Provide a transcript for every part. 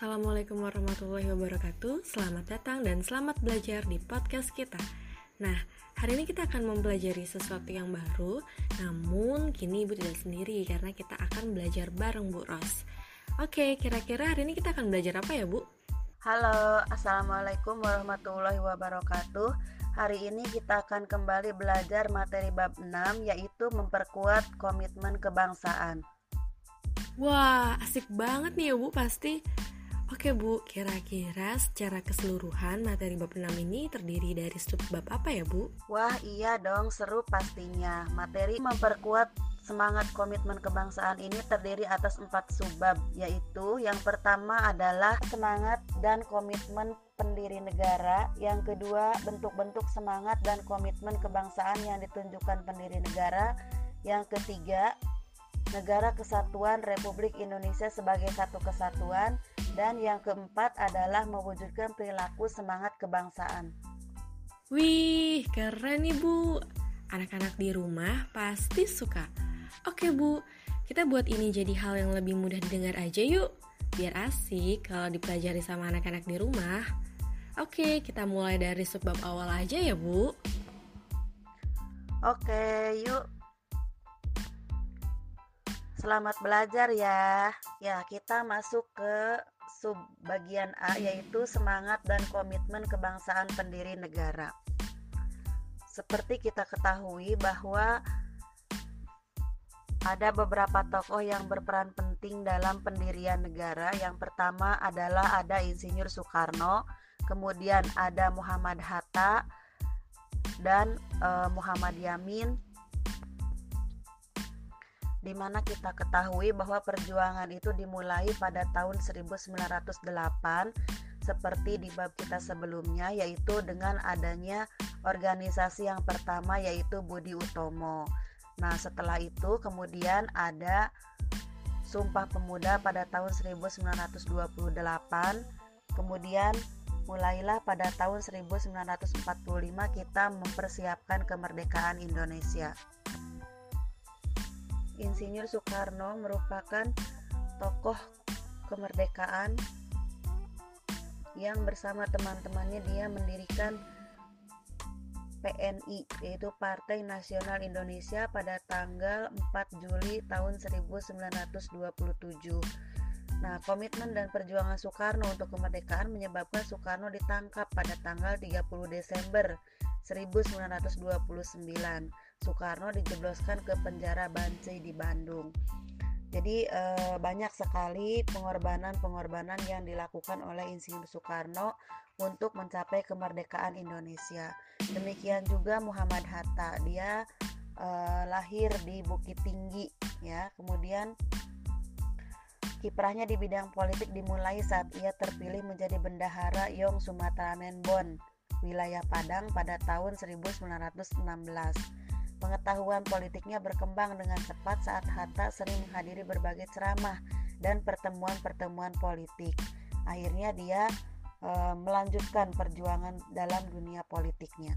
Assalamualaikum warahmatullahi wabarakatuh. Selamat datang dan selamat belajar di podcast kita. Nah, hari ini kita akan mempelajari sesuatu yang baru Namun kini Ibu tidak sendiri karena kita akan belajar bareng Bu Ros. Oke, kira-kira hari ini kita akan belajar apa ya Bu? Halo, Assalamualaikum warahmatullahi wabarakatuh. Hari ini kita akan kembali belajar materi bab 6 yaitu memperkuat komitmen kebangsaan. Wah, asik banget nih ya Bu pasti Oke Bu, kira-kira secara keseluruhan materi bab 6 ini terdiri dari subbab apa ya Bu? Wah iya dong, seru pastinya. Materi memperkuat semangat komitmen kebangsaan ini terdiri atas empat subbab Yaitu yang pertama adalah semangat dan komitmen pendiri negara Yang kedua bentuk-bentuk semangat dan komitmen kebangsaan yang ditunjukkan pendiri negara Yang ketiga negara kesatuan Republik Indonesia sebagai satu kesatuan dan yang keempat adalah mewujudkan perilaku semangat kebangsaan. Wih, keren nih Bu. Anak-anak di rumah pasti suka. Oke Bu, kita buat ini jadi hal yang lebih mudah didengar aja yuk. Biar asik kalau dipelajari sama anak-anak di rumah. Oke, kita mulai dari sebab awal aja ya Bu. Oke, yuk. Selamat belajar ya. Ya, kita masuk ke sub bagian A yaitu semangat dan komitmen kebangsaan pendiri negara. Seperti kita ketahui bahwa ada beberapa tokoh yang berperan penting dalam pendirian negara. Yang pertama adalah ada Insinyur Soekarno, kemudian ada Muhammad Hatta dan uh, Muhammad Yamin di mana kita ketahui bahwa perjuangan itu dimulai pada tahun 1908 seperti di bab kita sebelumnya yaitu dengan adanya organisasi yang pertama yaitu Budi Utomo. Nah, setelah itu kemudian ada Sumpah Pemuda pada tahun 1928. Kemudian mulailah pada tahun 1945 kita mempersiapkan kemerdekaan Indonesia. Insinyur Soekarno merupakan tokoh kemerdekaan yang bersama teman-temannya dia mendirikan PNI yaitu Partai Nasional Indonesia pada tanggal 4 Juli tahun 1927. Nah, komitmen dan perjuangan Soekarno untuk kemerdekaan menyebabkan Soekarno ditangkap pada tanggal 30 Desember 1929. Soekarno dijebloskan ke penjara Bancai di Bandung. Jadi eh, banyak sekali pengorbanan-pengorbanan yang dilakukan oleh Insinyur Soekarno untuk mencapai kemerdekaan Indonesia. Demikian juga Muhammad Hatta, dia eh, lahir di Bukit Tinggi, ya. Kemudian kiprahnya di bidang politik dimulai saat ia terpilih menjadi bendahara Yong Sumatera Menbon, wilayah Padang pada tahun 1916. Pengetahuan politiknya berkembang dengan cepat saat Hatta sering menghadiri berbagai ceramah dan pertemuan-pertemuan politik. Akhirnya dia e, melanjutkan perjuangan dalam dunia politiknya.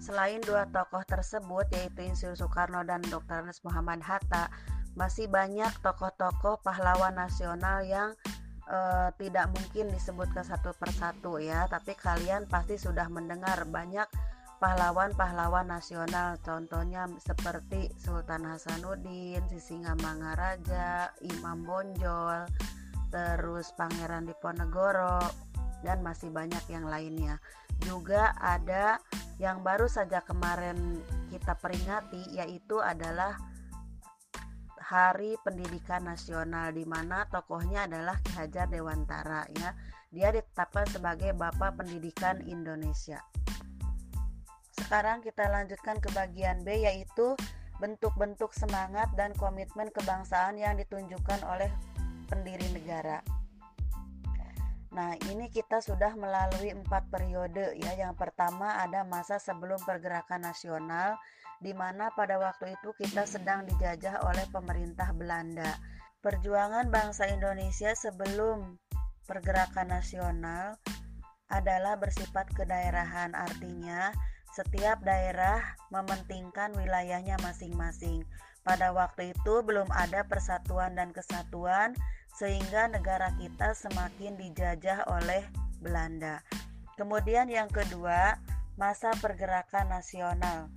Selain dua tokoh tersebut yaitu Insinyur Soekarno dan Dr. Ernest Muhammad Hatta, masih banyak tokoh-tokoh pahlawan nasional yang e, tidak mungkin disebutkan satu persatu ya, tapi kalian pasti sudah mendengar banyak pahlawan-pahlawan nasional contohnya seperti Sultan Hasanuddin, Sisingamangaraja, Imam Bonjol, terus Pangeran Diponegoro dan masih banyak yang lainnya. Juga ada yang baru saja kemarin kita peringati yaitu adalah Hari Pendidikan Nasional di mana tokohnya adalah Ki Hajar Dewantara ya. Dia ditetapkan sebagai Bapak Pendidikan Indonesia. Sekarang kita lanjutkan ke bagian B yaitu bentuk-bentuk semangat dan komitmen kebangsaan yang ditunjukkan oleh pendiri negara. Nah, ini kita sudah melalui empat periode ya. Yang pertama ada masa sebelum pergerakan nasional di mana pada waktu itu kita sedang dijajah oleh pemerintah Belanda. Perjuangan bangsa Indonesia sebelum pergerakan nasional adalah bersifat kedaerahan, artinya setiap daerah mementingkan wilayahnya masing-masing. Pada waktu itu belum ada persatuan dan kesatuan sehingga negara kita semakin dijajah oleh Belanda. Kemudian yang kedua, masa pergerakan nasional.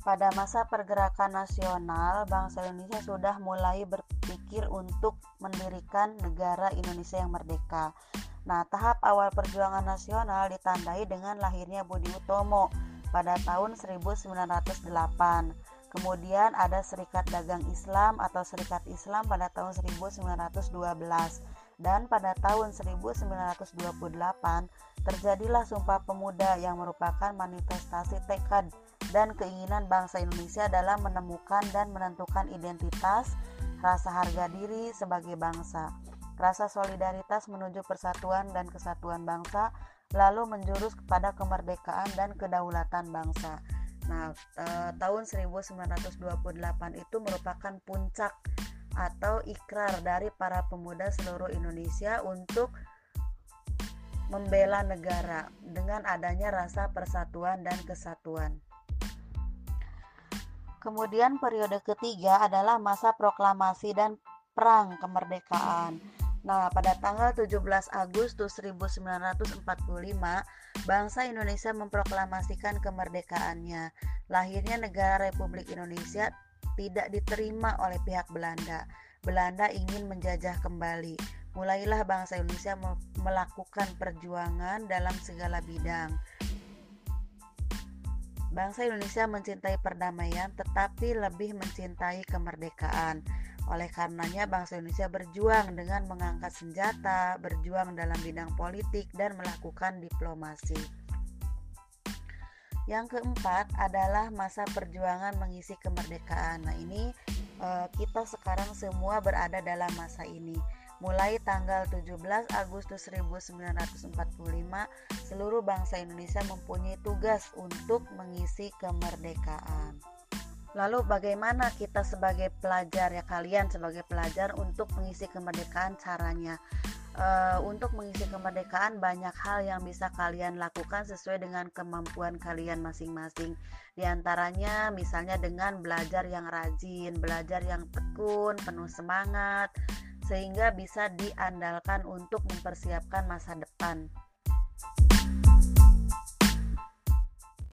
Pada masa pergerakan nasional, bangsa Indonesia sudah mulai berpikir untuk mendirikan negara Indonesia yang merdeka. Nah, tahap awal perjuangan nasional ditandai dengan lahirnya Budi Utomo pada tahun 1908. Kemudian ada Serikat Dagang Islam atau Serikat Islam pada tahun 1912 dan pada tahun 1928 terjadilah Sumpah Pemuda yang merupakan manifestasi tekad dan keinginan bangsa Indonesia dalam menemukan dan menentukan identitas, rasa harga diri sebagai bangsa, rasa solidaritas menuju persatuan dan kesatuan bangsa, lalu menjurus kepada kemerdekaan dan kedaulatan bangsa. Nah, eh, tahun 1928 itu merupakan puncak atau ikrar dari para pemuda seluruh Indonesia untuk membela negara dengan adanya rasa persatuan dan kesatuan. Kemudian periode ketiga adalah masa proklamasi dan perang kemerdekaan. Nah, pada tanggal 17 Agustus 1945, bangsa Indonesia memproklamasikan kemerdekaannya. Lahirnya negara Republik Indonesia tidak diterima oleh pihak Belanda. Belanda ingin menjajah kembali. Mulailah bangsa Indonesia melakukan perjuangan dalam segala bidang. Bangsa Indonesia mencintai perdamaian tetapi lebih mencintai kemerdekaan. Oleh karenanya bangsa Indonesia berjuang dengan mengangkat senjata, berjuang dalam bidang politik dan melakukan diplomasi. Yang keempat adalah masa perjuangan mengisi kemerdekaan. Nah, ini eh, kita sekarang semua berada dalam masa ini. Mulai tanggal 17 Agustus 1945, seluruh bangsa Indonesia mempunyai tugas untuk mengisi kemerdekaan. Lalu bagaimana kita sebagai pelajar ya kalian sebagai pelajar untuk mengisi kemerdekaan caranya? Uh, untuk mengisi kemerdekaan banyak hal yang bisa kalian lakukan sesuai dengan kemampuan kalian masing-masing. Di antaranya misalnya dengan belajar yang rajin, belajar yang tekun, penuh semangat, sehingga bisa diandalkan untuk mempersiapkan masa depan.